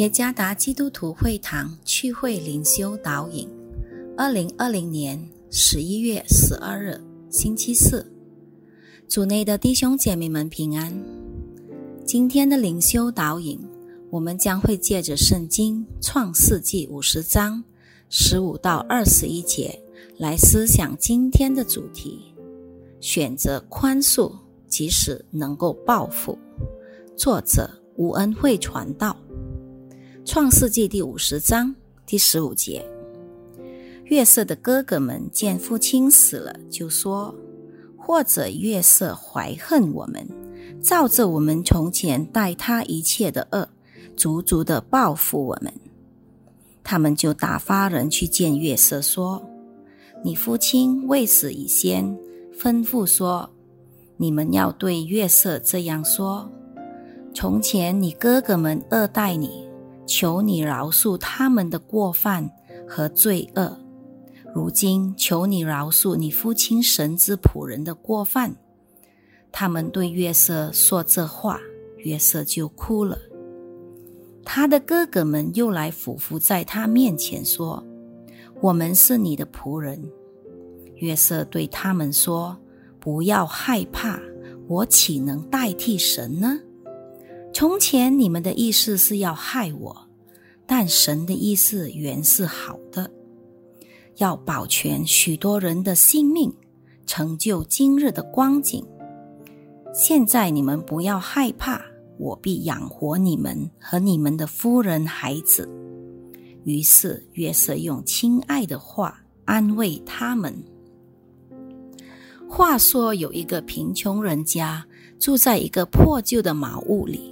耶加达基督徒会堂趣会灵修导引，二零二零年十一月十二日，星期四，组内的弟兄姐妹们平安。今天的灵修导引，我们将会借着圣经创世纪五十章十五到二十一节来思想今天的主题：选择宽恕，即使能够报复。作者吴恩惠传道。创世纪第五十章第十五节，月色的哥哥们见父亲死了，就说：“或者月色怀恨我们，照着我们从前待他一切的恶，足足的报复我们。”他们就打发人去见月色，说：“你父亲未死以先，吩咐说，你们要对月色这样说：从前你哥哥们恶待你。”求你饶恕他们的过犯和罪恶，如今求你饶恕你父亲神之仆人的过犯。他们对约瑟说这话，约瑟就哭了。他的哥哥们又来俯伏在他面前说：“我们是你的仆人。”约瑟对他们说：“不要害怕，我岂能代替神呢？”从前你们的意思是要害我，但神的意思原是好的，要保全许多人的性命，成就今日的光景。现在你们不要害怕，我必养活你们和你们的夫人孩子。于是约瑟用亲爱的话安慰他们。话说有一个贫穷人家住在一个破旧的茅屋里。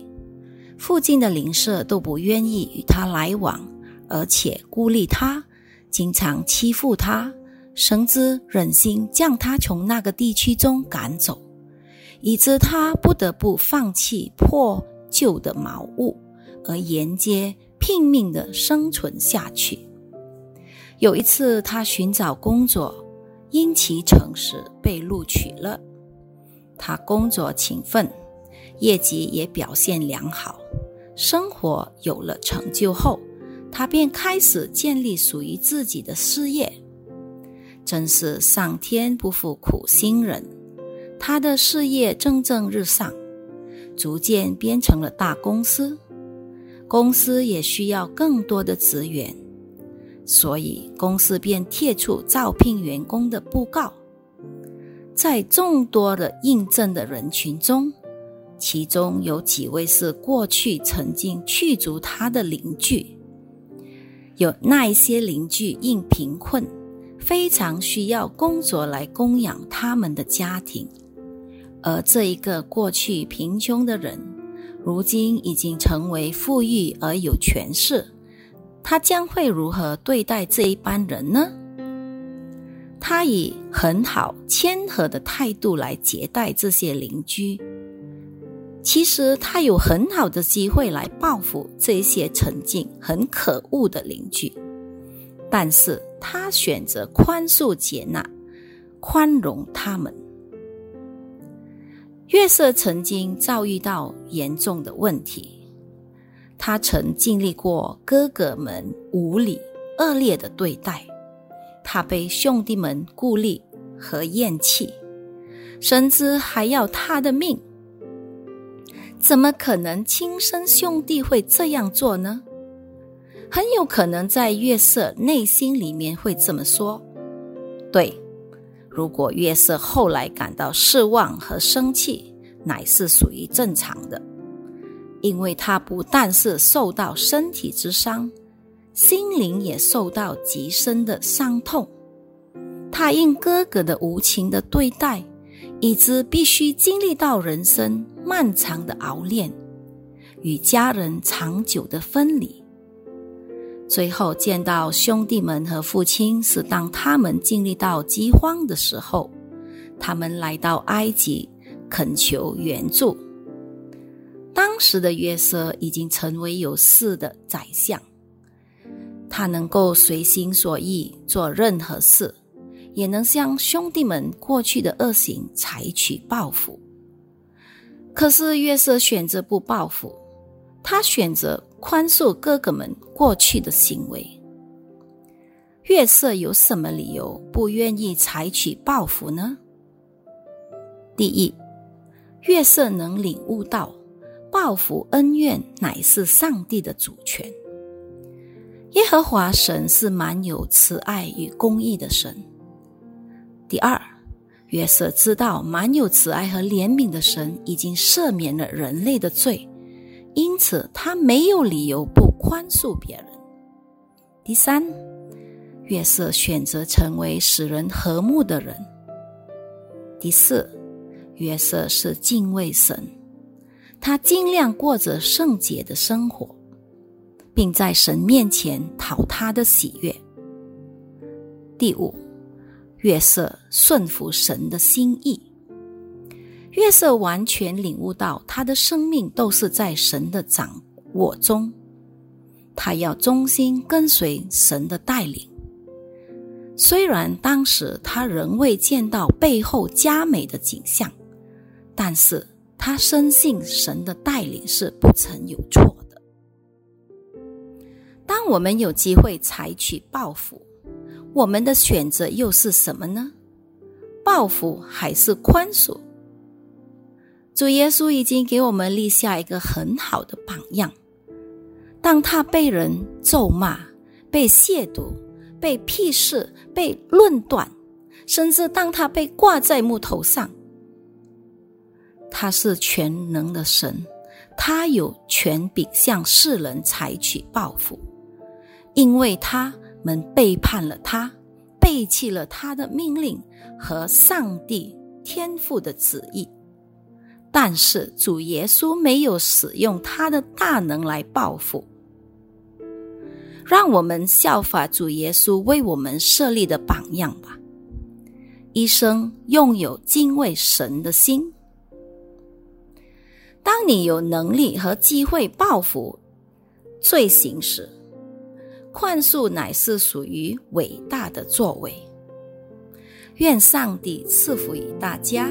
附近的邻舍都不愿意与他来往，而且孤立他，经常欺负他，甚至忍心将他从那个地区中赶走，以致他不得不放弃破旧的茅屋，而沿街拼命的生存下去。有一次，他寻找工作，因其诚实被录取了。他工作勤奋。业绩也表现良好，生活有了成就后，他便开始建立属于自己的事业。真是上天不负苦心人，他的事业蒸蒸日上，逐渐变成了大公司。公司也需要更多的职员，所以公司便贴出招聘员工的布告。在众多的应征的人群中，其中有几位是过去曾经驱逐他的邻居，有那一些邻居因贫困，非常需要工作来供养他们的家庭，而这一个过去贫穷的人，如今已经成为富裕而有权势，他将会如何对待这一班人呢？他以很好谦和的态度来接待这些邻居。其实他有很好的机会来报复这些曾经很可恶的邻居，但是他选择宽恕接纳，宽容他们。月色曾经遭遇到严重的问题，他曾经历过哥哥们无理恶劣的对待，他被兄弟们孤立和厌弃，甚至还要他的命。怎么可能亲生兄弟会这样做呢？很有可能在月色内心里面会这么说。对，如果月色后来感到失望和生气，乃是属于正常的，因为他不但是受到身体之伤，心灵也受到极深的伤痛。他因哥哥的无情的对待。以致必须经历到人生漫长的熬炼，与家人长久的分离，最后见到兄弟们和父亲，是当他们经历到饥荒的时候，他们来到埃及恳求援助。当时的约瑟已经成为有势的宰相，他能够随心所欲做任何事。也能向兄弟们过去的恶行采取报复。可是约瑟选择不报复，他选择宽恕哥哥们过去的行为。约瑟有什么理由不愿意采取报复呢？第一，约瑟能领悟到报复恩怨乃是上帝的主权。耶和华神是满有慈爱与公义的神。第二，约瑟知道满有慈爱和怜悯的神已经赦免了人类的罪，因此他没有理由不宽恕别人。第三。约瑟选择成为使人和睦的人。第四，约瑟是敬畏神，他尽量过着圣洁的生活，并在神面前讨他的喜悦。第五，约瑟顺服神的心意。约瑟完全领悟到他的生命都是在神的掌握中，他要忠心跟随神的带领。虽然当时他仍未见到背后佳美的景象，但是他深信神的带领是不曾有错的。当我们有机会采取报复，我们的选择又是什么呢？报复还是宽恕？主耶稣已经给我们立下一个很好的榜样。当他被人咒骂、被亵渎。被屁视、被论断，甚至当他被挂在木头上，他是全能的神，他有权柄向世人采取报复，因为他们背叛了他，背弃了他的命令和上帝天父的旨意。但是主耶稣没有使用他的大能来报复。让我们效法主耶稣为我们设立的榜样吧。一生拥有敬畏神的心。当你有能力和机会报复罪行时，宽恕乃是属于伟大的作为。愿上帝赐福于大家。